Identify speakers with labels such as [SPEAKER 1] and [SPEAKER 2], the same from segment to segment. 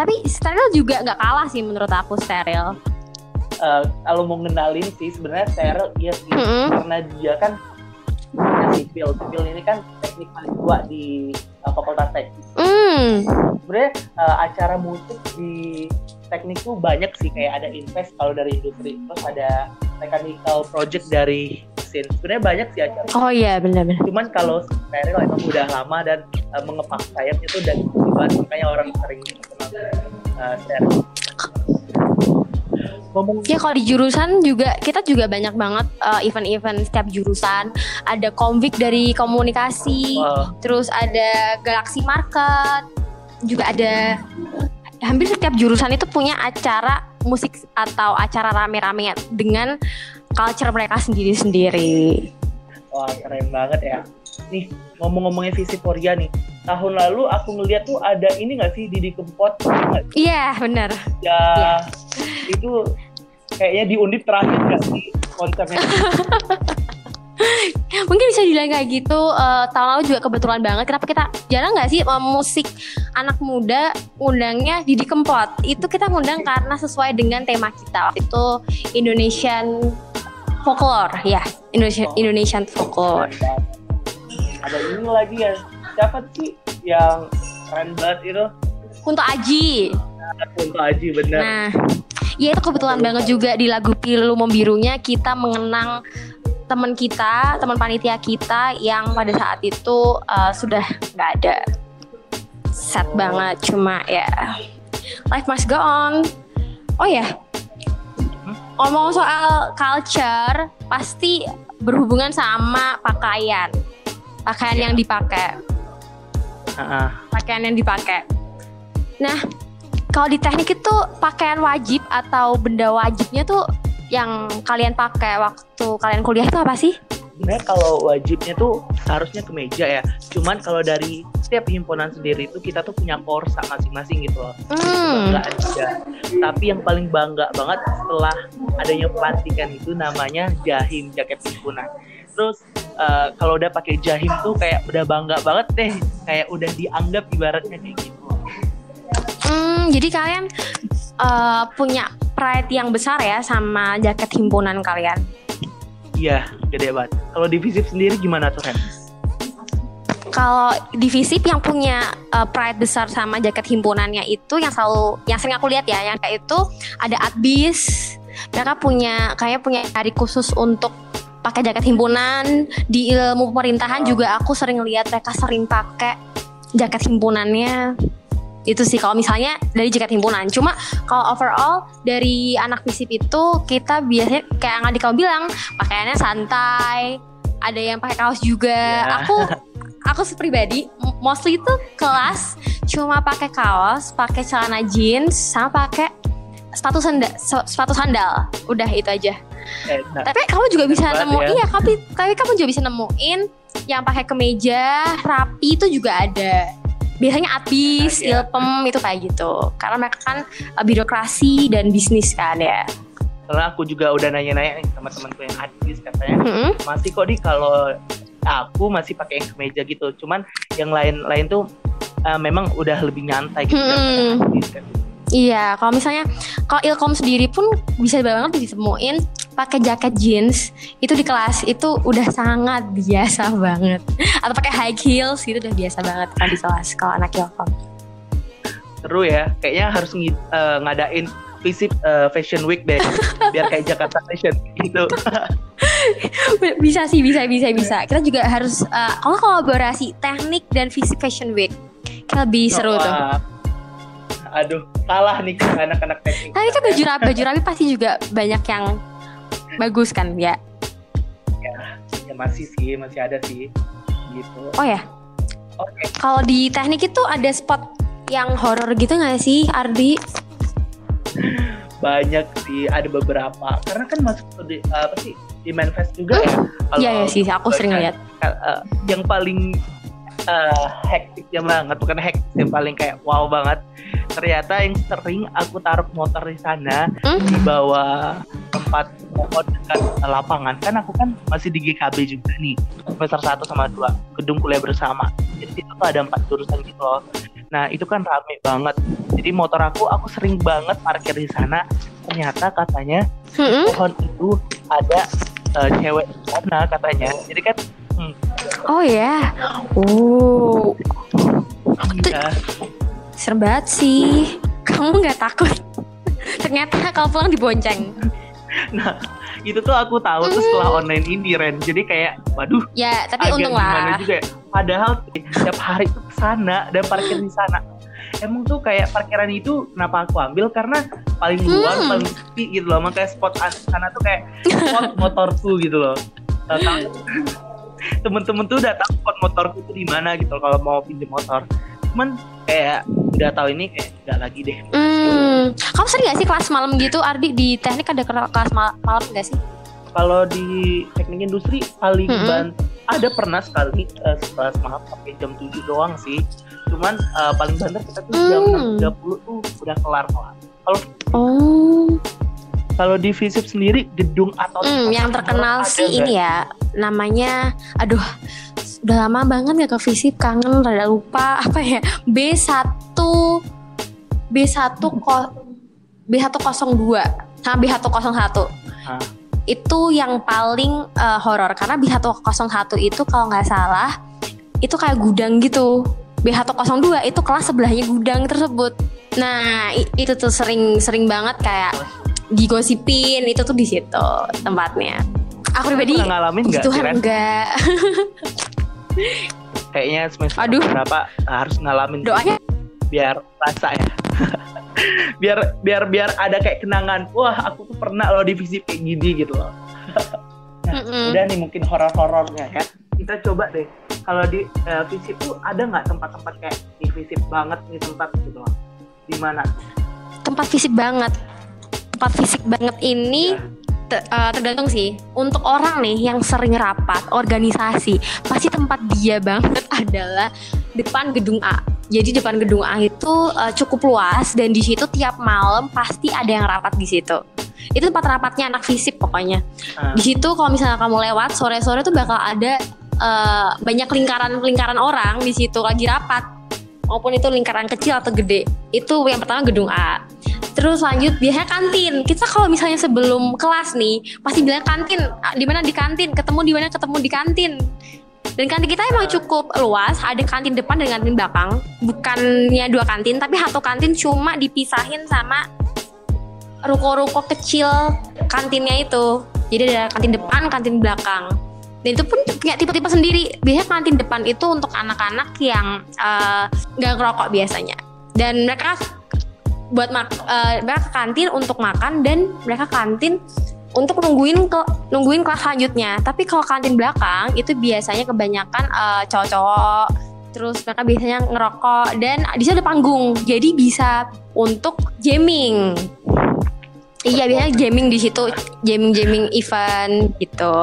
[SPEAKER 1] tapi steril juga nggak kalah sih menurut aku steril.
[SPEAKER 2] Uh, kalau mau ngenalin sih sebenarnya steril iya sih.
[SPEAKER 1] Mm -mm.
[SPEAKER 2] karena dia kan sipil. Sipil ini kan teknik paling tua di uh, fakultas teknik.
[SPEAKER 1] Hmm
[SPEAKER 2] sebenarnya uh, acara musik di teknik tuh banyak sih. Kayak ada invest kalau dari industri terus ada mechanical project dari mesin. Sebenarnya banyak sih acara.
[SPEAKER 1] Oh iya benar-benar
[SPEAKER 2] cuman kalau steril emang udah lama dan uh, mengepak sayapnya tuh dan makanya orang sering uh, ngomong
[SPEAKER 1] Ya kalau di jurusan juga kita juga banyak banget uh, event-event setiap jurusan. Ada konvik dari komunikasi,
[SPEAKER 2] uh,
[SPEAKER 1] terus ada Galaxy Market, juga ada hampir setiap jurusan itu punya acara musik atau acara rame-rame dengan culture mereka sendiri-sendiri.
[SPEAKER 2] wah keren banget ya nih ngomong-ngomongin Visiporia nih tahun lalu aku ngeliat tuh ada ini nggak sih Didi Kempot?
[SPEAKER 1] Iya, bener.
[SPEAKER 2] ya
[SPEAKER 1] Iya.
[SPEAKER 2] itu kayaknya di undip terakhir nggak sih konsepnya
[SPEAKER 1] Mungkin bisa dibilang kayak gitu. eh, tahun lalu juga kebetulan banget. Kenapa kita jarang nggak sih eh, musik anak muda undangnya Didi Kempot? Itu kita ngundang karena sesuai dengan tema kita. Waktu Itu Indonesian folklore, ya. Indonesian,
[SPEAKER 2] Oh.
[SPEAKER 1] Indonesian folklore.
[SPEAKER 2] Ada ini lagi ya siapa sih yang keren banget itu
[SPEAKER 1] Untuk Aji.
[SPEAKER 2] Kunto Aji bener
[SPEAKER 1] Nah, ya itu kebetulan banget juga di lagu Pilu Membirunya kita mengenang teman kita, teman panitia kita yang pada saat itu uh, sudah nggak ada. Sad banget, cuma ya life must go on. Oh ya, ngomong soal culture pasti berhubungan sama pakaian, pakaian yang dipakai
[SPEAKER 2] ah.
[SPEAKER 1] pakaian yang dipakai. Nah, kalau di teknik itu pakaian wajib atau benda wajibnya tuh yang kalian pakai waktu kalian kuliah itu apa sih?
[SPEAKER 2] sebenarnya kalau wajibnya tuh seharusnya kemeja ya cuman kalau dari setiap himpunan sendiri itu kita tuh punya korsa masing-masing gitu loh
[SPEAKER 1] Hmm.
[SPEAKER 2] aja tapi yang paling bangga banget setelah adanya pelantikan itu namanya jahim jaket himpunan terus eh, kalau udah pakai jahim tuh kayak udah bangga banget deh kayak udah dianggap ibaratnya kayak gitu
[SPEAKER 1] Hmm, jadi kalian uh, punya pride yang besar ya sama jaket himpunan kalian.
[SPEAKER 2] iya gede banget kalau di visip sendiri gimana tuh Ren?
[SPEAKER 1] Kalau divisi yang punya uh, pride besar sama jaket himpunannya itu yang selalu yang sering aku lihat ya, yang kayak itu ada adbis, mereka punya kayak punya hari khusus untuk pakai jaket himpunan. Di ilmu pemerintahan juga aku sering lihat mereka sering pakai jaket himpunannya. Itu sih kalau misalnya dari jaket himpunan. Cuma kalau overall dari anak visip itu kita biasanya kayak yang adik kamu bilang pakaiannya santai ada yang pakai kaos juga.
[SPEAKER 2] Ya.
[SPEAKER 1] aku aku pribadi mostly itu kelas cuma pakai kaos pakai celana jeans sama pakai sepatu sandal sepatu sandal udah itu aja
[SPEAKER 2] Eh, nah,
[SPEAKER 1] tapi kamu juga bisa nemu
[SPEAKER 2] ya.
[SPEAKER 1] iya tapi tapi kamu juga bisa nemuin yang pakai kemeja rapi itu juga ada biasanya abis
[SPEAKER 2] Iya.
[SPEAKER 1] ilpem itu kayak gitu karena mereka kan eh, birokrasi dan bisnis kan ya
[SPEAKER 2] karena aku juga udah nanya-nanya nih sama temanku yang artis katanya
[SPEAKER 1] Mm-mm.
[SPEAKER 2] masih kok di kalau aku masih pakai yang kemeja gitu cuman yang lain-lain tuh uh, memang udah lebih nyantai gitu
[SPEAKER 1] Hmm.
[SPEAKER 2] artis kan.
[SPEAKER 1] Iya, kalau misalnya kalau ilkom sendiri pun bisa banget ditemuin pakai jaket jeans itu di kelas itu udah sangat biasa banget. Atau pakai high heels gitu udah biasa banget kan di kelas kalau anak ilkom.
[SPEAKER 2] seru ya kayaknya harus ngi- uh, ngadain visit uh, fashion week deh biar kayak Jakarta Fashion gitu
[SPEAKER 1] bisa sih, bisa, bisa, bisa. Kita juga harus eh, kalau kolaborasi teknik dan fisik fashion week. Kita lebih seru tuh.
[SPEAKER 2] Aduh salah nih ke anak-anak teknik
[SPEAKER 1] Tapi kan baju rapi, baju rapi pasti juga banyak yang bagus kan ya.
[SPEAKER 2] ya masih sih masih ada sih gitu
[SPEAKER 1] Oh ya,
[SPEAKER 2] oke
[SPEAKER 1] kalau di teknik itu ada spot yang horor gitu nggak sih, Ardi?
[SPEAKER 2] banyak sih ada beberapa karena kan masuk ke di, apa sih di manifest juga ya kalau
[SPEAKER 1] Iya ya sih, aku sering lihat.
[SPEAKER 2] uh, yang paling uh, hektiknya banget bukan hektik yang paling kayak wow banget. Ternyata yang sering aku taruh motor di sana
[SPEAKER 1] Hmm?
[SPEAKER 2] di bawah tempat pohon dekat lapangan. Kan aku kan masih di GKB juga nih semester 1 sama 2 gedung kuliah bersama. Jadi itu tuh ada empat jurusan gitu loh. Nah itu kan rame banget. Jadi motor aku aku sering banget parkir di sana. Ternyata katanya
[SPEAKER 1] Mm-mm.
[SPEAKER 2] pohon itu ada eh, cewek di sana katanya. Jadi kan hmm,
[SPEAKER 1] Oh ya. Oh, Tuh-
[SPEAKER 2] ya,
[SPEAKER 1] serem banget sih. Kamu nggak takut? Ternyata kalau pulang dibonceng.
[SPEAKER 2] nah itu tuh aku tahu tuh setelah online ini Ren jadi kayak waduh
[SPEAKER 1] Ya, tapi untung lah.
[SPEAKER 2] juga ya. Padahal tiap hari tuh ke sana dan parkir di sana. Emang tuh kayak parkiran itu kenapa aku ambil karena paling luar
[SPEAKER 1] Hmm.
[SPEAKER 2] paling sepi gitu loh. Makanya spot an- sana tuh kayak spot motorku gitu loh. Temen-temen tuh udah tahu spot motorku tuh di mana gitu kalau mau pinjam motor. Cuman kayak udah tahu ini kayak nggak lagi deh.
[SPEAKER 1] Hmm, kamu sering gak sih kelas malam gitu, Ardi di teknik ada ke- kelas mal- malam gak sih?
[SPEAKER 2] Kalau di teknik industri paling
[SPEAKER 1] Mm-mm.
[SPEAKER 2] ban- ada pernah sekali eh, kelas maaf pakai jam 7 doang sih. Cuman eh, paling banter kita tuh jam
[SPEAKER 1] Hmm.
[SPEAKER 2] 6.30 tuh udah kelar kelar. Kalau
[SPEAKER 1] Oh,
[SPEAKER 2] kalau di FISIP sendiri gedung atau
[SPEAKER 1] hmm, yang terkenal sih ini ya, namanya, aduh, udah lama banget gak ke visip, kangen, rada lupa apa ya? B1 B1 ko, B102 sama B101.
[SPEAKER 2] Hah?
[SPEAKER 1] Itu yang paling eh, horor karena B101 itu kalau nggak salah itu kayak gudang gitu. B102 itu kelas sebelahnya gudang tersebut. Nah, itu tuh sering sering banget kayak digosipin itu tuh di situ tempatnya. Aku pribadi
[SPEAKER 2] pernah ngalamin nggak
[SPEAKER 1] Tuhan
[SPEAKER 2] Ren?
[SPEAKER 1] enggak.
[SPEAKER 2] Kayaknya semester
[SPEAKER 1] Aduh.
[SPEAKER 2] berapa harus ngalamin
[SPEAKER 1] Doanya
[SPEAKER 2] biar rasa ya. biar biar biar ada kayak kenangan. Wah, aku tuh pernah loh di FISIP kayak gini gitu loh. Nah, udah nih mungkin horor-horornya ya. Kita coba deh. Kalau di eh, FISIP tuh ada nggak tempat-tempat kayak di FISIP banget nih tempat gitu loh. Di mana?
[SPEAKER 1] tempat fisik banget. Tempat fisik banget ini
[SPEAKER 2] Ya.
[SPEAKER 1] te- eh, tergantung sih. Untuk orang nih yang sering rapat, organisasi, pasti tempat dia banget adalah depan gedung A. Jadi depan gedung A itu eh, cukup luas dan di situ tiap malam pasti ada yang rapat di situ. Itu tempat rapatnya anak fisik pokoknya.
[SPEAKER 2] Ah.
[SPEAKER 1] Di situ kalau misalnya kamu lewat sore-sore tuh bakal ada eh, banyak lingkaran-lingkaran orang di situ lagi rapat. Maupun itu lingkaran kecil atau gede. Itu yang pertama gedung A. Terus lanjut biasanya kantin. Kita kalau misalnya sebelum kelas nih pasti bilang kantin. Ah, Di mana di kantin? Ketemu di mana? Ketemu di kantin. Dan kantin kita emang cukup luas, ada kantin depan dan kantin belakang. Bukannya dua kantin, tapi satu kantin cuma dipisahin sama ruko-ruko kecil kantinnya itu. Jadi ada kantin depan, kantin belakang. Dan itu pun punya tipe-tipe sendiri. Biasanya kantin depan itu untuk anak-anak yang eh, nggak ngerokok biasanya. Dan mereka buat mak eh, mereka ke kantin untuk makan dan mereka kantin untuk nungguin ke nungguin kelas selanjutnya. Tapi kalau kantin belakang itu biasanya kebanyakan eh, cowok-cowok terus mereka biasanya ngerokok dan di situ ada panggung. Jadi bisa untuk jamming. Iya biasanya jamming di situ, jamming jamming event gitu.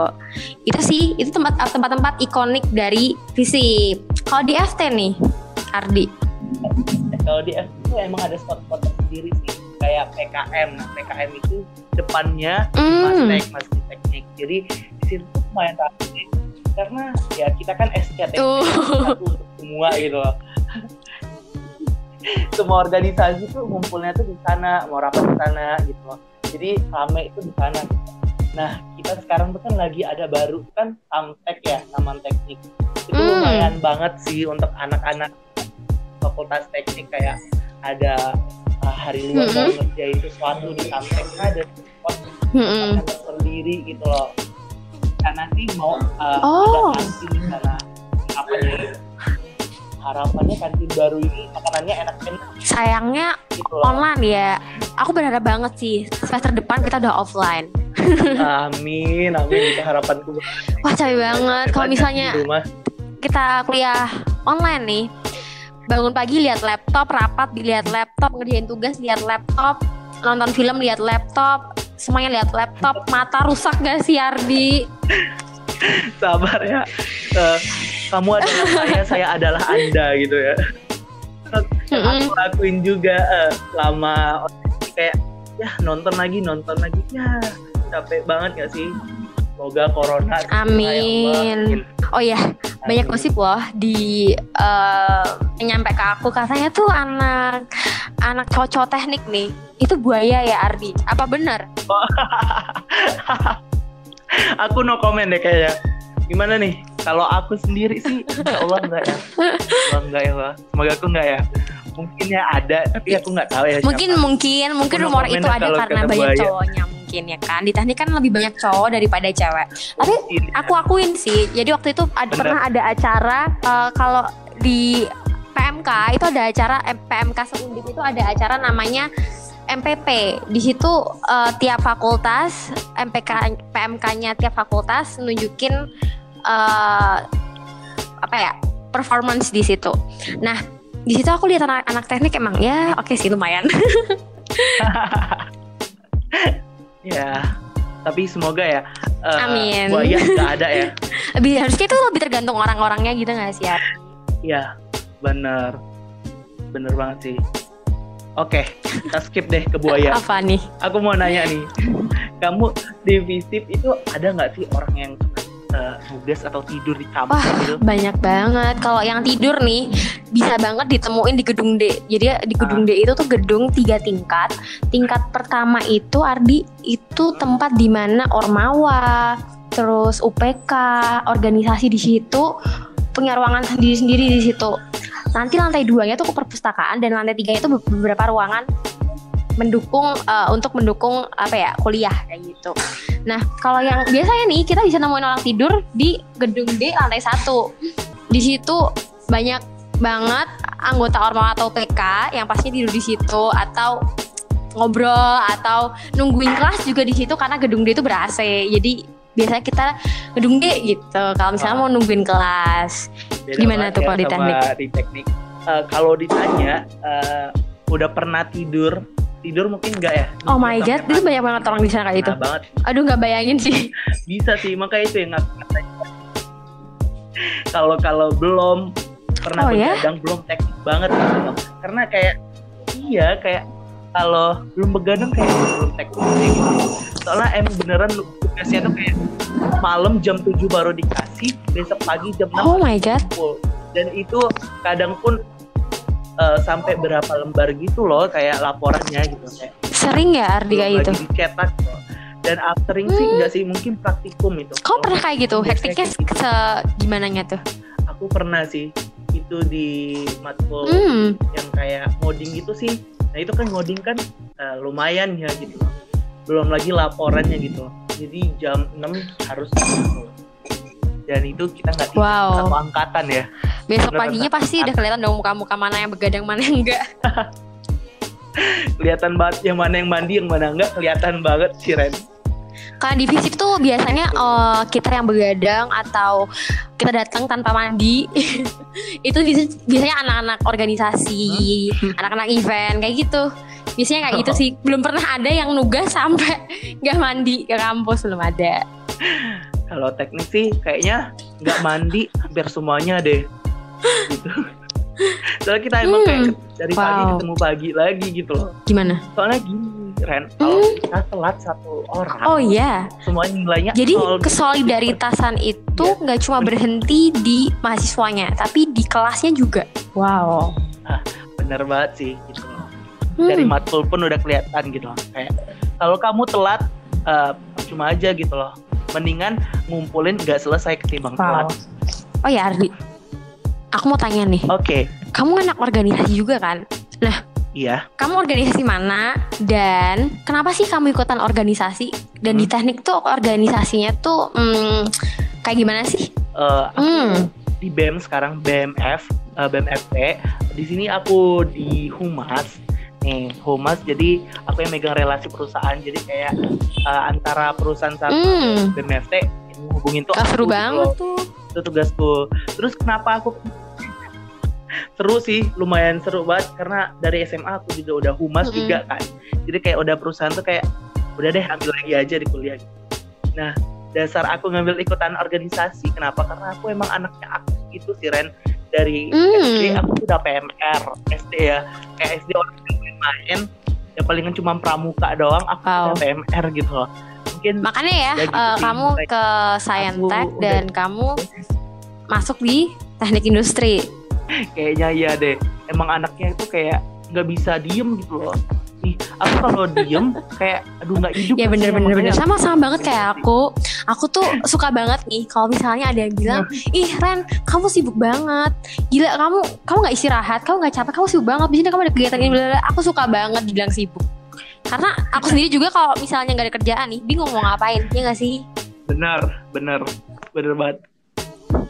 [SPEAKER 1] Itu sih itu tempat tempat-tempat ikonik dari FISIP. Kalau di FT nih, Ardi.
[SPEAKER 2] Kalau di F itu emang ada spot-spot sendiri sih. Kayak PKM. Nah, PKM itu depannya
[SPEAKER 1] Hmm.
[SPEAKER 2] Mastek, Masjid Teknik. Jadi di situ tuh lumayan rame karena ya kita kan SCTP
[SPEAKER 1] Uh.
[SPEAKER 2] satu untuk semua gitu loh. semua organisasi tuh ngumpulnya tuh di sana, mau rapat di sana gitu loh. Jadi rame itu di sana. Nah, kita sekarang tuh kan lagi ada baru kan Samtek ya, Taman Teknik. Itu
[SPEAKER 1] Hmm.
[SPEAKER 2] lumayan banget sih untuk anak-anak fakultas teknik kayak ada uh, hari luar
[SPEAKER 1] Mm-mm.
[SPEAKER 2] mau ngerjain sesuatu di Samtek ada
[SPEAKER 1] Mm-mm.
[SPEAKER 2] tempat sendiri gitu loh karena sih mau uh,
[SPEAKER 1] Oh.
[SPEAKER 2] ada kantin di sana apa nih harapannya kantin baru ini makanannya enak-enak
[SPEAKER 1] Sayangnya
[SPEAKER 2] gitu loh
[SPEAKER 1] online ya. Aku berharap banget sih semester depan kita udah offline.
[SPEAKER 2] amin amin itu harapanku
[SPEAKER 1] Wah capek banget kalau misalnya kita kuliah online nih. Bangun pagi lihat laptop, rapat dilihat laptop, ngerjain tugas lihat laptop, nonton film lihat laptop, semuanya lihat laptop, mata rusak gak sih Ardi?
[SPEAKER 2] sabar ya. Eh, kamu adalah saya saya adalah anda gitu ya. Aku lakuin juga eh, lama. Kayak ya nonton lagi nonton lagi. Ya capek banget gak sih? Semoga corona
[SPEAKER 1] Amin.
[SPEAKER 2] Ya
[SPEAKER 1] Oh iya, banyak gosip loh di eh, nyampe ke aku katanya tuh anak anak cowok teknik nih. Itu buaya ya Ardi. Apa benar?
[SPEAKER 2] aku no comment deh kayaknya. Gimana nih? Kalau aku sendiri sih, Allah enggak ya. Allah enggak ya, Allah. Semoga aku enggak ya. Mungkin ya ada, tapi aku nggak tahu ya.
[SPEAKER 1] Mungkin
[SPEAKER 2] siapa.
[SPEAKER 1] mungkin mungkin rumor itu ada karena banyak
[SPEAKER 2] buaya.
[SPEAKER 1] cowoknya mungkin ya kan. Di teknik kan lebih banyak cowok daripada cewek. Tapi
[SPEAKER 2] Mungkin ya.
[SPEAKER 1] aku akuin sih. Jadi waktu itu ada, pernah ada acara eh, kalau di PMK itu ada acara eh, PMK Seundip itu ada acara namanya MPP. Di situ eh, tiap fakultas MPK PMK-nya tiap fakultas nunjukin eh, apa ya performance di situ. Nah di situ aku lihat anak-anak teknik emang ya oke sih lumayan.
[SPEAKER 2] Ya, tapi semoga ya. eh,
[SPEAKER 1] Amin.
[SPEAKER 2] Buaya nggak ada ya.
[SPEAKER 1] lebih harusnya itu lebih tergantung orang-orangnya gitu nggak sih? Ar?
[SPEAKER 2] Iya, bener, bener banget sih. Oke, kita skip deh ke buaya.
[SPEAKER 1] Apa nih?
[SPEAKER 2] Aku mau nanya nih, kamu di visip itu ada nggak sih orang yang nugas atau tidur di kampus
[SPEAKER 1] Wah,
[SPEAKER 2] gitu?
[SPEAKER 1] banyak banget. Kalau yang tidur nih bisa banget ditemuin di gedung D. Jadi di gedung D itu tuh gedung tiga tingkat. Tingkat pertama itu Ardi itu tempat di mana Ormawa, terus UPK, organisasi di situ punya ruangan sendiri-sendiri di situ. Nanti lantai duanya tuh ke perpustakaan dan lantai tiga itu beberapa ruangan mendukung eh, untuk mendukung apa ya kuliah kayak gitu. Nah kalau yang biasanya nih kita bisa nemuin orang tidur di gedung D lantai satu. Di situ banyak banget anggota ormawa atau PK yang pastinya tidur di situ atau ngobrol atau nungguin kelas juga di situ karena gedung D itu ber AC. Jadi biasanya kita gedung D gitu. Kalau misalnya mau nungguin kelas.
[SPEAKER 2] Beda
[SPEAKER 1] Gimana tuh
[SPEAKER 2] ya
[SPEAKER 1] kalau di teknik?
[SPEAKER 2] Di teknik. Eh, kalau ditanya, eh, udah pernah tidur? Tidur mungkin enggak ya?
[SPEAKER 1] Oh my god, itu banyak banget orang di sana kayak itu.
[SPEAKER 2] Pernah banget.
[SPEAKER 1] Aduh nggak bayangin sih.
[SPEAKER 2] Bisa sih, makanya itu yang. Kalau kalau belum pernah
[SPEAKER 1] Oh, ya?
[SPEAKER 2] begadang belum teknik banget gitu loh. Karena kayak iya kayak kalau belum begadang kayak belum teknik gitu. Soalnya emang beneran lu tugasnya tuh kayak malam jam 7 baru dikasih, besok pagi jam 6
[SPEAKER 1] Oh my god.
[SPEAKER 2] full. Dan itu kadang pun eh, sampai berapa lembar gitu loh kayak laporannya gitu kayak
[SPEAKER 1] Sering ya Ardi kayak
[SPEAKER 2] belum
[SPEAKER 1] gitu.
[SPEAKER 2] lagi dicetak gitu. Dan aftering sih
[SPEAKER 1] Hmm.
[SPEAKER 2] enggak sih mungkin praktikum itu. Kalau
[SPEAKER 1] pernah kayak gitu? Hektiknya
[SPEAKER 2] gitu.
[SPEAKER 1] se gimana nya tuh?
[SPEAKER 2] aku pernah sih itu di matkul
[SPEAKER 1] Hmm.
[SPEAKER 2] yang kayak ngoding gitu sih nah itu kan ngoding kan eh, lumayan ya gitu belum lagi laporannya gitu jadi jam 6 harus. Dan itu kita nggak
[SPEAKER 1] Wow.
[SPEAKER 2] satu angkatan ya
[SPEAKER 1] Besok
[SPEAKER 2] Bener,
[SPEAKER 1] paginya pasti udah kelihatan dong muka-muka mana yang begadang mana yang enggak.
[SPEAKER 2] kelihatan banget yang mana yang mandi yang mana enggak kelihatan banget sih Ren
[SPEAKER 1] Karena di visip tuh biasanya eh, kita yang begadang atau kita datang tanpa mandi. itu biasanya anak-anak organisasi, anak-anak event kayak gitu. Biasanya kayak gitu
[SPEAKER 2] Oh.
[SPEAKER 1] sih. Belum pernah ada yang nugas sampai nggak mandi ke kampus belum ada.
[SPEAKER 2] Kalau teknik sih kayaknya nggak mandi hampir semuanya deh gitu soalnya kita emang
[SPEAKER 1] Hmm.
[SPEAKER 2] kayak dari pagi
[SPEAKER 1] Wow.
[SPEAKER 2] ketemu pagi lagi gitu loh
[SPEAKER 1] Gimana?
[SPEAKER 2] soalnya gini Ren kalau
[SPEAKER 1] Hmm.
[SPEAKER 2] kita telat satu orang
[SPEAKER 1] Oh iya.
[SPEAKER 2] semuanya nilainya
[SPEAKER 1] Jadi
[SPEAKER 2] nol gitu.
[SPEAKER 1] kesolidaritasan itu
[SPEAKER 2] Iya.
[SPEAKER 1] nggak cuma berhenti di mahasiswanya, tapi di kelasnya juga. Wow.
[SPEAKER 2] bener banget sih gitu loh dari
[SPEAKER 1] Hmm.
[SPEAKER 2] matkul pun udah kelihatan gitu loh kayak kalau kamu telat eh, cuma aja gitu loh mendingan ngumpulin nggak selesai ketimbang
[SPEAKER 1] Wow.
[SPEAKER 2] telat
[SPEAKER 1] Oh ya Ardi, aku mau tanya nih,
[SPEAKER 2] oke
[SPEAKER 1] kamu anak organisasi juga kan?
[SPEAKER 2] iya
[SPEAKER 1] Kamu organisasi mana dan kenapa sih kamu ikutan organisasi? Dan di
[SPEAKER 2] Hmm.
[SPEAKER 1] teknik tuh organisasinya tuh hmm, kayak gimana sih?
[SPEAKER 2] Eh, aku
[SPEAKER 1] Hmm.
[SPEAKER 2] di BEM sekarang BMF eh, BMFT di sini aku di humas nih humas jadi aku yang megang relasi perusahaan jadi kayak eh, antara perusahaan satu
[SPEAKER 1] Hmm.
[SPEAKER 2] BMFT hubungin tuh aku
[SPEAKER 1] seru
[SPEAKER 2] gitu
[SPEAKER 1] banget
[SPEAKER 2] loh.
[SPEAKER 1] tuh.
[SPEAKER 2] itu tugasku terus kenapa aku seru sih lumayan seru banget karena dari SMA aku juga udah humas
[SPEAKER 1] Mm-mm.
[SPEAKER 2] juga kan jadi kayak udah perusahaan tuh kayak udah deh ambil lagi aja di kuliah nah dasar aku ngambil ikutan organisasi kenapa karena aku emang anaknya aktif gitu sih Ren dari
[SPEAKER 1] Hmm.
[SPEAKER 2] SD aku udah PMR SD ya kayak SD orang main ya palingan cuma pramuka doang aku
[SPEAKER 1] Wow.
[SPEAKER 2] udah PMR gitu loh mungkin
[SPEAKER 1] Makanya ya,
[SPEAKER 2] Ya gitu sih,
[SPEAKER 1] kamu
[SPEAKER 2] kayak
[SPEAKER 1] ke Scientek
[SPEAKER 2] aku
[SPEAKER 1] dan kamu masuk di teknik industri.
[SPEAKER 2] Kayaknya iya deh. Emang anaknya itu kayak nggak bisa diem gitu loh. Ih, aku kalau diem kayak aduh nggak hidup.
[SPEAKER 1] Ya bener bener bener sama sama banget kayak aku. Aku tuh suka banget nih kalau misalnya ada yang bilang, ih Ren, kamu sibuk banget. Gila kamu kamu nggak istirahat, kamu nggak capek, kamu sibuk banget. Biasanya kamu ada kegiatan ini. bla, bla, bla." Aku suka banget dibilang sibuk. Karena aku sendiri juga kalau misalnya nggak ada kerjaan nih, bingung mau ngapain, ya nggak sih?
[SPEAKER 2] Bener, bener, bener banget.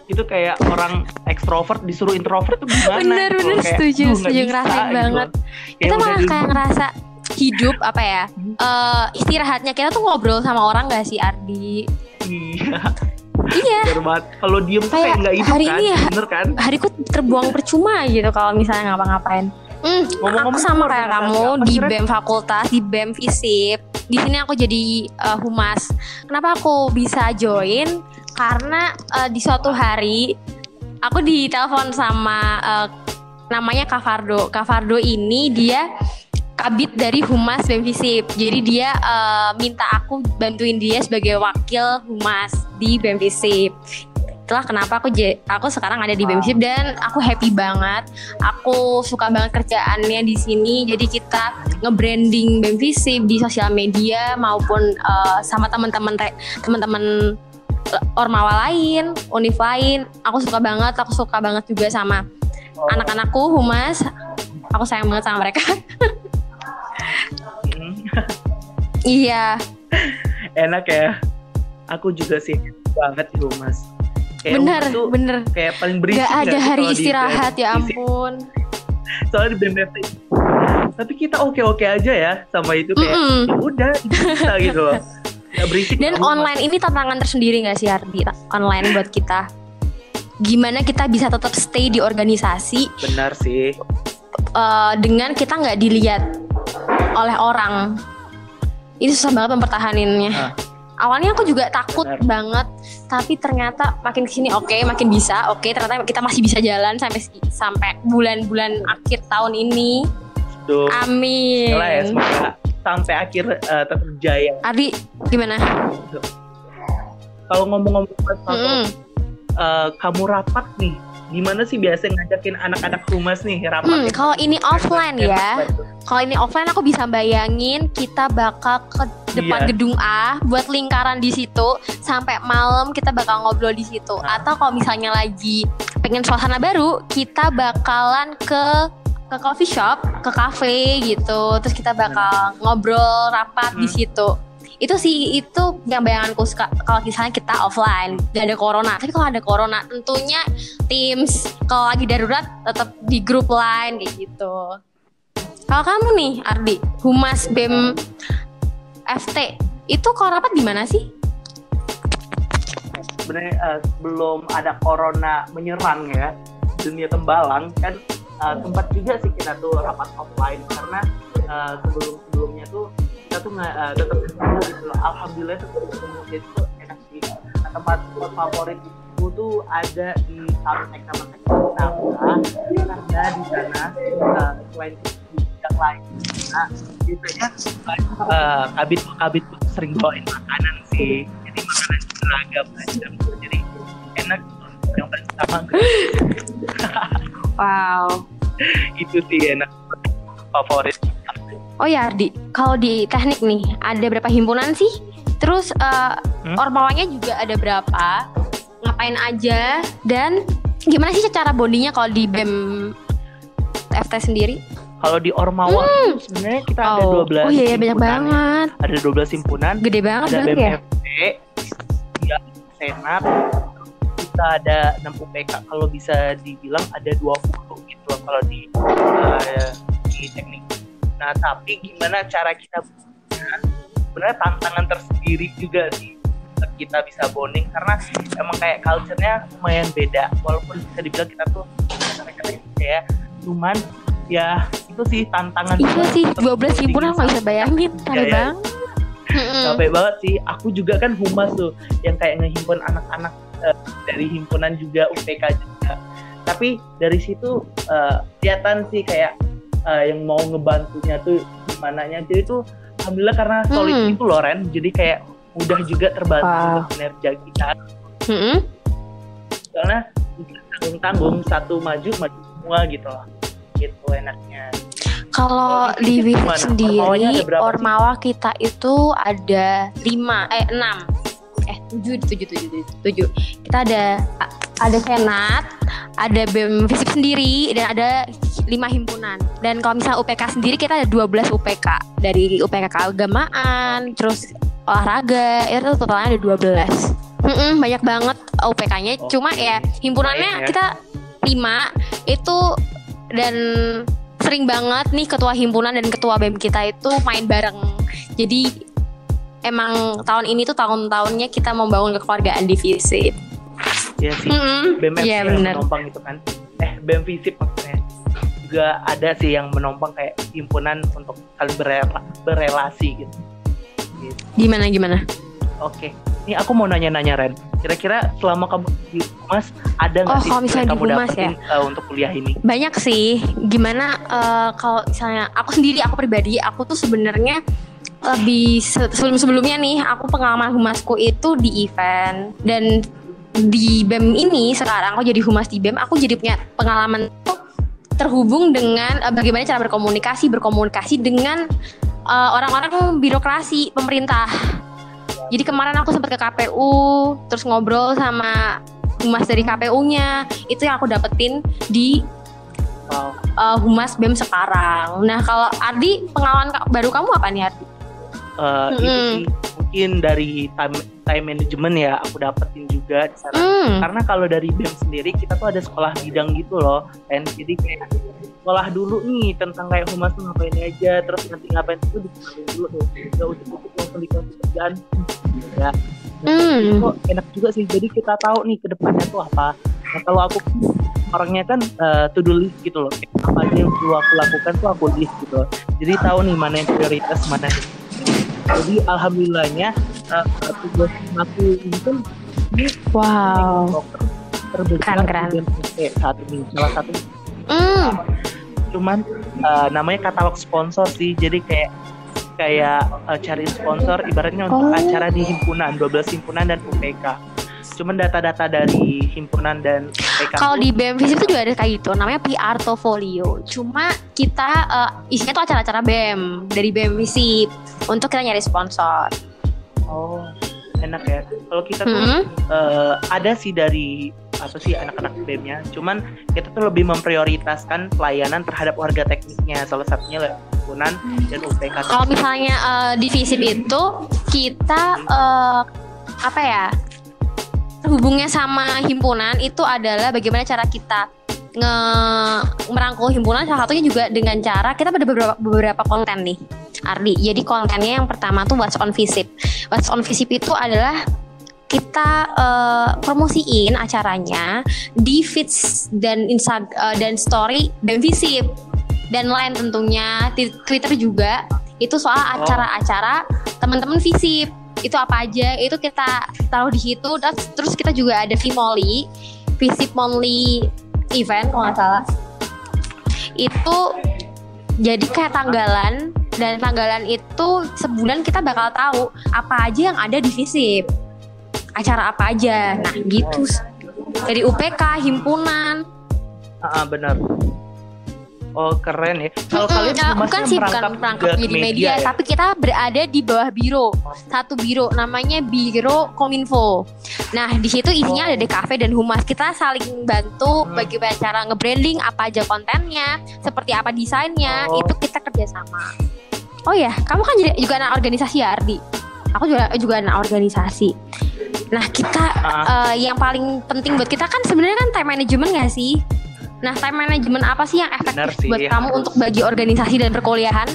[SPEAKER 2] Itu kayak orang ekstrovert disuruh introvert tuh gimana?
[SPEAKER 1] Bener,
[SPEAKER 2] gitu.
[SPEAKER 1] bener,
[SPEAKER 2] Kayak,
[SPEAKER 1] setuju,
[SPEAKER 2] "Duh, nggak
[SPEAKER 1] setuju,
[SPEAKER 2] bisa,"
[SPEAKER 1] ngerasain
[SPEAKER 2] gitu.
[SPEAKER 1] banget.
[SPEAKER 2] Kayak
[SPEAKER 1] Kita malah kayak ngerasa hidup apa ya? eh istirahatnya kita tuh ngobrol sama orang gak sih Ardi?
[SPEAKER 2] Iya,
[SPEAKER 1] Iya.
[SPEAKER 2] Kalau diem tuh
[SPEAKER 1] Kayak
[SPEAKER 2] nggak hidup
[SPEAKER 1] hari
[SPEAKER 2] kan?
[SPEAKER 1] ini
[SPEAKER 2] Bener kan?
[SPEAKER 1] hariku terbuang percuma gitu kalau misalnya ngapa-ngapain. Hmm,
[SPEAKER 2] Ngomong-ngomong
[SPEAKER 1] aku sama kayak kamu di? BEM fakultas, di BEM FISIP. Di sini aku jadi eh, humas. Kenapa aku bisa join? Karena eh, di suatu hari aku ditelepon sama eh, namanya Kavardo. Kavardo ini dia kabit dari humas BEM FISIP. Jadi dia eh, minta aku bantuin dia sebagai wakil humas di BEM FISIP. Itulah kenapa aku je- aku sekarang ada di FISIP dan aku happy banget. Aku suka banget kerjaannya di sini. Jadi kita nge-branding di sosial media maupun eh, sama teman-teman teman-teman eh, ormawa lain, univ lain. Aku suka banget, aku suka banget juga sama anak-anakku humas. Aku sayang banget sama mereka.
[SPEAKER 2] Hmm.
[SPEAKER 1] iya,
[SPEAKER 2] Enak ya. Aku juga sih banget di humas. Kayak
[SPEAKER 1] bener,
[SPEAKER 2] tuh
[SPEAKER 1] bener.
[SPEAKER 2] kayak paling berisik
[SPEAKER 1] Gak ada hari
[SPEAKER 2] di
[SPEAKER 1] istirahat ya ampun.
[SPEAKER 2] Soalnya di BMFT. Tapi kita oke-oke aja ya sama itu kayak
[SPEAKER 1] Mm-mm.
[SPEAKER 2] ya udah bisa gitu loh. Gak berisik.
[SPEAKER 1] Dan online ini tantangan tersendiri gak sih Ardi? Online buat kita. Gimana kita bisa tetap stay di organisasi
[SPEAKER 2] Benar sih.
[SPEAKER 1] eh, dengan kita nggak dilihat oleh orang. Ini susah banget mempertahaninnya.
[SPEAKER 2] Ah.
[SPEAKER 1] Awalnya aku juga takut
[SPEAKER 2] Benar.
[SPEAKER 1] banget, tapi ternyata makin ke sini oke, makin bisa, oke. ternyata kita masih bisa jalan sampai sampai bulan-bulan akhir tahun ini.
[SPEAKER 2] Tuh.
[SPEAKER 1] Amin.
[SPEAKER 2] Ya semoga sampai akhir eh, tetap jaya.
[SPEAKER 1] Ardi, gimana?
[SPEAKER 2] Kalau ngomong-ngomong soal
[SPEAKER 1] Mm-mm.
[SPEAKER 2] eh, kamu rapat nih, gimana sih biasa ngajakin anak-anak humas nih rapat?
[SPEAKER 1] Hmm, kalau ini offline ya, kalau ini offline aku bisa bayangin kita bakal ke depan
[SPEAKER 2] Iya.
[SPEAKER 1] gedung A buat lingkaran di situ sampai malam kita bakal ngobrol di situ.
[SPEAKER 2] Ah.
[SPEAKER 1] Atau kalau misalnya lagi pengen suasana baru, kita bakalan ke ke coffee shop, ke cafe gitu. Terus kita bakal ngobrol rapat di
[SPEAKER 2] Hmm.
[SPEAKER 1] situ. Itu sih itu yang bayanganku suka kalau misalnya kita offline gak ada corona. Tapi kalau ada corona tentunya Teams kalau lagi darurat tetap di grup line kayak gitu. Kalau kamu nih Ardi, Humas BEM FT itu kalau rapat di mana sih?
[SPEAKER 2] sebenarnya eh, sebelum ada corona menyerang ya dunia tembalang kan eh, sempat juga sih kita tuh rapat offline karena eh, sebelum sebelumnya tuh kita tuh nggak eh, tetap ketemu gitu loh. alhamdulillah tuh ketemu jadi tuh enak sih Nah, tempat tempat favorit itu tuh ada di Saltek sama Kenapa? Karena di sana eh, selain bidang lain nah, biasanya eh, kabit kabit sering bawain makanan sih jadi makanan beragam macam jadi enak yang paling utama
[SPEAKER 1] Wow.
[SPEAKER 2] itu sih enak favorit
[SPEAKER 1] Oh ya Ardi, kalau di teknik nih ada berapa himpunan sih? Terus eh,
[SPEAKER 2] Hmm?
[SPEAKER 1] ormawanya juga ada berapa? Ngapain aja? Dan gimana sih cara bondingnya kalau di BEM FT sendiri?
[SPEAKER 2] Kalau di Ormawa itu sebenarnya kita ada
[SPEAKER 1] oh,
[SPEAKER 2] 12
[SPEAKER 1] oh iya, iya banyak
[SPEAKER 2] ya.
[SPEAKER 1] banget.
[SPEAKER 2] ada 12 himpunan
[SPEAKER 1] Gede banget
[SPEAKER 2] ada
[SPEAKER 1] berarti ya?
[SPEAKER 2] BMFT ya senat kita ada 6 UPK kalau bisa dibilang ada 20 gitu loh kalau di eh, di teknik nah tapi gimana cara kita sebenarnya tantangan tersendiri juga sih kita bisa bonding karena emang kayak culture-nya lumayan beda walaupun bisa dibilang kita tuh mereka ya cuman ya itu sih tantangan
[SPEAKER 1] Iya sih,
[SPEAKER 2] untuk
[SPEAKER 1] 12 himpunan nggak bisa bayangin,
[SPEAKER 2] Iya,
[SPEAKER 1] capek
[SPEAKER 2] iya.
[SPEAKER 1] banget. Mm-mm.
[SPEAKER 2] capek banget sih aku juga kan humas tuh yang kayak ngehimpun anak-anak eh, dari himpunan juga UPK juga tapi dari situ eh, kelihatan sih kayak eh, yang mau ngebantunya tuh gimana nya jadi tuh alhamdulillah karena solid
[SPEAKER 1] Hmm.
[SPEAKER 2] itu loh Ren jadi kayak mudah juga terbantu
[SPEAKER 1] Wah.
[SPEAKER 2] untuk kinerja kita
[SPEAKER 1] Mm-mm.
[SPEAKER 2] soalnya tanggung tanggung satu maju maju semua gitu loh gitu enaknya
[SPEAKER 1] Kalau
[SPEAKER 2] Kalau
[SPEAKER 1] di?
[SPEAKER 2] Ormawanya
[SPEAKER 1] sendiri,
[SPEAKER 2] sih?
[SPEAKER 1] Ormawa kita itu ada lima, eh enam, eh tujuh, tujuh, tujuh, tujuh, tujuh. Kita ada ada senat, ada bem Visip sendiri, dan ada lima himpunan. Dan kalau misalnya UPK sendiri kita ada 12 UPK dari UPK keagamaan, terus olahraga, itu totalnya ada 12 Mm-mm, banyak banget UPK-nya.
[SPEAKER 2] Oh,
[SPEAKER 1] Cuma ya himpunannya
[SPEAKER 2] ya.
[SPEAKER 1] kita lima itu dan sering banget nih ketua himpunan dan ketua BEM kita itu main bareng. Jadi emang tahun ini tuh tahun-tahunnya kita membangun kekeluargaan divisi.
[SPEAKER 2] ya sih
[SPEAKER 1] Mm-mm,
[SPEAKER 2] BEM
[SPEAKER 1] Iya
[SPEAKER 2] yang
[SPEAKER 1] benar.
[SPEAKER 2] menompang itu kan eh BEM Visip maksudnya juga ada sih yang menompang kayak himpunan untuk saling berela- berelasi gitu. gitu.
[SPEAKER 1] Gimana gimana?
[SPEAKER 2] Oke, ini aku mau nanya-nanya Ren. Kira-kira selama kamu di Humas ada nggak
[SPEAKER 1] Oh,
[SPEAKER 2] sih
[SPEAKER 1] kalau misalnya
[SPEAKER 2] yang
[SPEAKER 1] di
[SPEAKER 2] kamu
[SPEAKER 1] Humas
[SPEAKER 2] dapetin eh, untuk kuliah ini?
[SPEAKER 1] Banyak sih. Gimana eh, kalau misalnya aku sendiri aku pribadi aku tuh sebenarnya lebih sebelum sebelumnya nih aku pengalaman humasku itu di event dan di BEM ini sekarang aku jadi humas di BEM aku jadi punya pengalaman tuh terhubung dengan eh, bagaimana cara berkomunikasi berkomunikasi dengan orang-orang birokrasi pemerintah. Jadi kemarin aku sempat ke KPU terus ngobrol sama humas dari KPU-nya itu yang aku dapetin di
[SPEAKER 2] Wow.
[SPEAKER 1] uh, humas BEM sekarang. Nah, kalau Ardi pengalaman baru kamu apa nih Ardi?
[SPEAKER 2] Eh, itu
[SPEAKER 1] Mm-mm.
[SPEAKER 2] sih mungkin dari time time management ya aku dapetin juga di sana.
[SPEAKER 1] Hmm.
[SPEAKER 2] Karena kalau dari BEM sendiri kita tuh ada sekolah bidang gitu loh, dan jadi kayak sekolah dulu nih tentang kayak humas tuh ngapain aja, terus nanti ngapain itu dikenalin dulu tuh, nggak ujuk-ujuk langsung dikasih kerjaan. Ya,
[SPEAKER 1] Hmm.
[SPEAKER 2] kok enak juga sih. Jadi kita tahu nih ke depannya tuh apa. Nah, kalau aku orangnya kan eh, to do list gitu loh. Apa aja yang perlu aku lakukan tuh aku list gitu. loh. Jadi tahu nih mana yang prioritas, mana yang jadi alhamdulillahnya eh, tugas aku ini kan ini
[SPEAKER 1] Wow.
[SPEAKER 2] terbesar
[SPEAKER 1] Keren, keren.
[SPEAKER 2] saat ini salah satu
[SPEAKER 1] Hmm.
[SPEAKER 2] Cuman eh, namanya katalog sponsor sih jadi kayak kayak eh, cari sponsor ibaratnya untuk
[SPEAKER 1] Oh.
[SPEAKER 2] acara di himpunan 12 himpunan dan UPK cuman data-data dari himpunan dan UPK
[SPEAKER 1] Kalau di BEM Visip itu juga ada kayak gitu, namanya PR Portfolio. Cuma kita uh, isinya tuh acara-acara BEM dari BEM Visip untuk kita nyari sponsor.
[SPEAKER 2] oh enak ya kalau kita tuh
[SPEAKER 1] Hmm.
[SPEAKER 2] eh, ada sih dari apa sih anak-anak BEM-nya cuman kita tuh lebih memprioritaskan pelayanan terhadap warga tekniknya salah satunya himpunan dan UPK
[SPEAKER 1] Kalau misalnya uh, di Visip itu kita uh, apa ya? Terhubungnya sama himpunan itu adalah bagaimana cara kita nge merangkul himpunan salah satunya juga dengan cara kita ada beberapa beberapa konten nih Ardi. Jadi kontennya yang pertama tuh What's on Visip. What's on Visip itu adalah kita eh, promosiin acaranya di feeds dan insta eh, dan story dan Visip. Dan lain tentunya di Twitter juga. Itu soal acara-acara teman-teman Visip. Itu apa aja itu kita taruh di situ. Dan terus kita juga ada Vimoli Visip Monthly event kalau nggak salah. Itu jadi kayak tanggalan dan tanggalan itu sebulan kita bakal tahu apa aja yang ada di Visip acara apa aja. Nah gitu. Dari UPK himpunan.
[SPEAKER 2] Ah, ah, benar. Oh keren ya. Kalau
[SPEAKER 1] Mm-mm,
[SPEAKER 2] kalian humasnya
[SPEAKER 1] bukan sih bukan
[SPEAKER 2] ke
[SPEAKER 1] jadi media,
[SPEAKER 2] ya?
[SPEAKER 1] tapi kita berada di bawah biro. Satu biro namanya biro kominfo. Nah di situ isinya ada DKV dan humas. Kita saling bantu
[SPEAKER 2] Hmm.
[SPEAKER 1] bagaimana cara nge-branding apa aja kontennya seperti apa desainnya
[SPEAKER 2] Oh.
[SPEAKER 1] itu kita kerjasama. Oh ya kamu kan juga anak organisasi ya Ardi? Aku juga juga anak organisasi. Nah kita eh, yang paling penting buat kita kan sebenarnya kan time management gak sih nah time management apa sih yang efektif
[SPEAKER 2] sih,
[SPEAKER 1] buat kamu
[SPEAKER 2] harus.
[SPEAKER 1] untuk bagi organisasi dan perkuliahan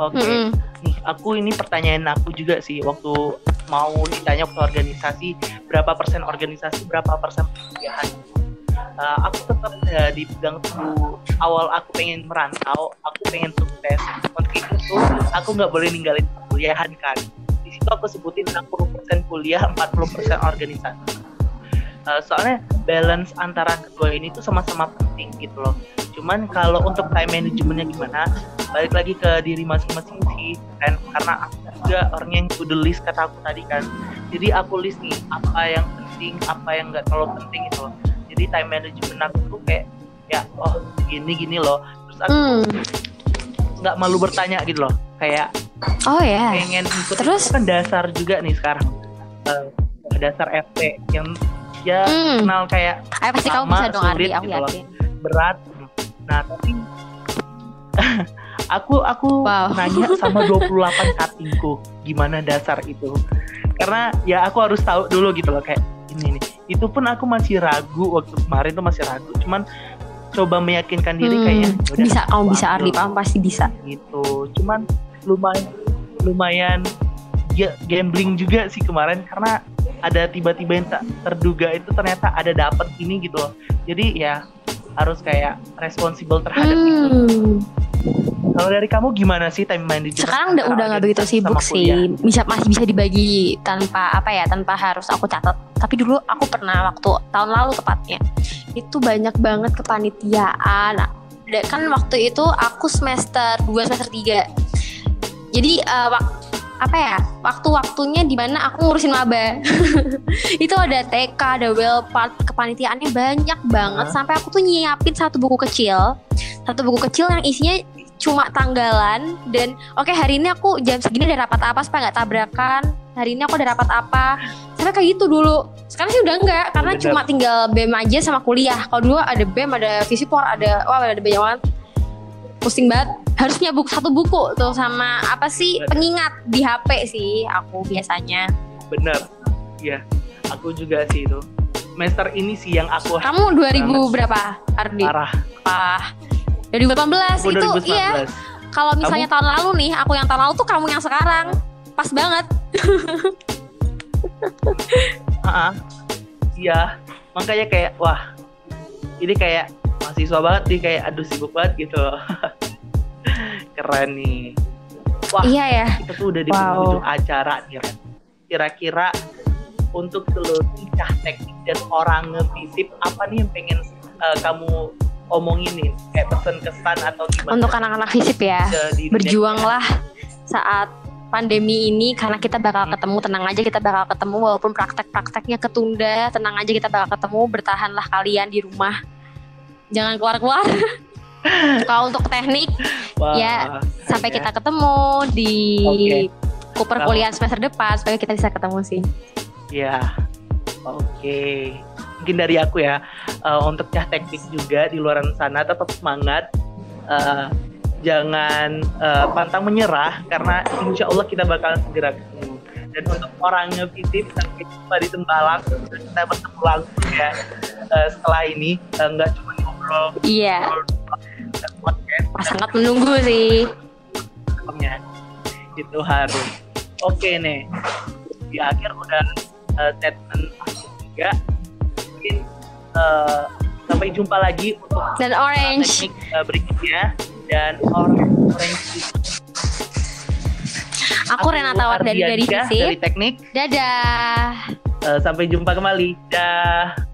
[SPEAKER 2] Oke.
[SPEAKER 1] Mm-mm.
[SPEAKER 2] Nih, aku ini pertanyaan aku juga sih waktu mau ditanya waktu organisasi berapa persen organisasi berapa persen perkuliahan. Eh, aku tetap eh, dipegang teguh awal aku pengen merantau, aku pengen sukses. Untuk itu tuh aku nggak boleh ninggalin perkuliahan kan. Di situ aku sebutin 60% kuliah, 40% organisasi. Eh, soalnya balance antara kedua ini tuh sama-sama penting gitu loh. Cuman kalau untuk time managementnya gimana, balik lagi ke diri masing-masing sih kan karena aku juga orang yang to the list kata aku tadi kan jadi aku list nih apa yang penting apa yang nggak terlalu penting itu loh jadi time management aku tuh kayak ya oh gini gini loh terus aku
[SPEAKER 1] Hmm.
[SPEAKER 2] nggak malu bertanya gitu loh kayak
[SPEAKER 1] Oh ya.
[SPEAKER 2] pengen ikut
[SPEAKER 1] Terus?
[SPEAKER 2] kan dasar juga nih sekarang Eh, dasar FP yang ya
[SPEAKER 1] Hmm.
[SPEAKER 2] kenal kayak
[SPEAKER 1] Ayo pasti kamu bisa dong Ardi,
[SPEAKER 2] sulit
[SPEAKER 1] aku
[SPEAKER 2] gitu loh. berat nah tapi aku aku
[SPEAKER 1] Wow.
[SPEAKER 2] nanya sama 28 cuttingku gimana dasar itu karena ya aku harus tahu dulu gitu loh kayak ini nih itu pun aku masih ragu waktu kemarin tuh masih ragu cuman coba meyakinkan diri
[SPEAKER 1] Hmm,
[SPEAKER 2] kayaknya "Yaudah,
[SPEAKER 1] bisa kamu bisa
[SPEAKER 2] ambil."
[SPEAKER 1] Ardi, kamu pasti bisa.
[SPEAKER 2] gitu cuman lumayan lumayan ya, gambling juga sih kemarin karena ada tiba-tiba yang tak terduga itu ternyata ada dapat ini gitu loh jadi ya harus kayak responsible terhadap itu
[SPEAKER 1] Hmm.
[SPEAKER 2] kalau dari kamu gimana sih time management
[SPEAKER 1] Sekarang udah udah nggak begitu sibuk sih. Bisa masih bisa dibagi tanpa apa ya, tanpa harus aku catat. Tapi dulu aku pernah waktu tahun lalu tepatnya. Itu banyak banget kepanitiaan. Kan waktu itu aku semester 2 semester 3. Jadi wak- apa ya waktu-waktunya di mana aku ngurusin maba. Itu ada TK ada Wellpart kepanitiaannya banyak banget. Sampai aku tuh nyiapin satu buku kecil. Satu buku kecil yang isinya cuma tanggalan. Dan oke hari ini aku jam segini ada rapat apa supaya nggak tabrakan. Hari ini aku ada rapat apa. Sampai kayak gitu dulu. Sekarang sih udah enggak karena
[SPEAKER 2] Bener.
[SPEAKER 1] cuma tinggal BEM aja sama kuliah. Kalau dulu ada BEM ada visipor ada wah ada banyak banget pusing banget. Harus punya buku satu buku tuh sama apa sih?
[SPEAKER 2] Bener.
[SPEAKER 1] pengingat di HP sih aku biasanya.
[SPEAKER 2] Bener. Ya aku juga sih itu. Semester ini sih yang aku
[SPEAKER 1] kamu 2000
[SPEAKER 2] Banget.
[SPEAKER 1] berapa Ardi?
[SPEAKER 2] parah.
[SPEAKER 1] Ah, 2018
[SPEAKER 2] aku
[SPEAKER 1] itu
[SPEAKER 2] 2019
[SPEAKER 1] iya kalau misalnya tahun lalu nih aku yang tahun lalu tuh kamu yang sekarang. Pas banget.
[SPEAKER 2] Ah, iya. Makanya kayak wah. Ini kayak mahasiswa banget nih kayak aduh sibuk banget gitu keren nih. Wah
[SPEAKER 1] iya ya.
[SPEAKER 2] kita tuh udah di
[SPEAKER 1] Wow.
[SPEAKER 2] penghujung acara nih Ren. kira-kira untuk seluruh tingkah teknik dan orang ngevisip apa nih yang pengen eh, kamu omongin nih? Kayak pesan kesan atau gimana?
[SPEAKER 1] Untuk anak-anak fisip ya berjuanglah saat pandemi ini karena kita bakal
[SPEAKER 2] Hmm.
[SPEAKER 1] ketemu tenang aja kita bakal ketemu walaupun praktek-prakteknya ketunda tenang aja kita bakal ketemu bertahanlah kalian di rumah jangan keluar-keluar kalau untuk teknik
[SPEAKER 2] Wah,
[SPEAKER 1] ya, sampai
[SPEAKER 2] keren
[SPEAKER 1] kita ketemu di
[SPEAKER 2] Oke.
[SPEAKER 1] Cooper
[SPEAKER 2] Kalau-
[SPEAKER 1] kuliah semester depan supaya kita bisa ketemu sih
[SPEAKER 2] Ya, oke. Mungkin dari aku ya, eh, untuk cah teknik juga di luar sana tetap semangat. Eh, jangan eh, pantang menyerah karena insya Allah kita bakal segera ketemu. Dan untuk orang ngevisip sampai jumpa di Tembalang, kita bertemu langsung ya eh, setelah ini nggak cuma ngobrol
[SPEAKER 1] iya.
[SPEAKER 2] podcast
[SPEAKER 1] sangat menunggu sih.
[SPEAKER 2] Itu harus. Oke nih di akhir udah uh, statement aku juga mungkin uh, sampai jumpa lagi untuk
[SPEAKER 1] dan orange.
[SPEAKER 2] teknik uh, berikutnya. Dan orange orange.
[SPEAKER 1] Aku Renata Wardani dari Visip
[SPEAKER 2] dari teknik.
[SPEAKER 1] Dadah.
[SPEAKER 2] Uh, sampai jumpa kembali. Dah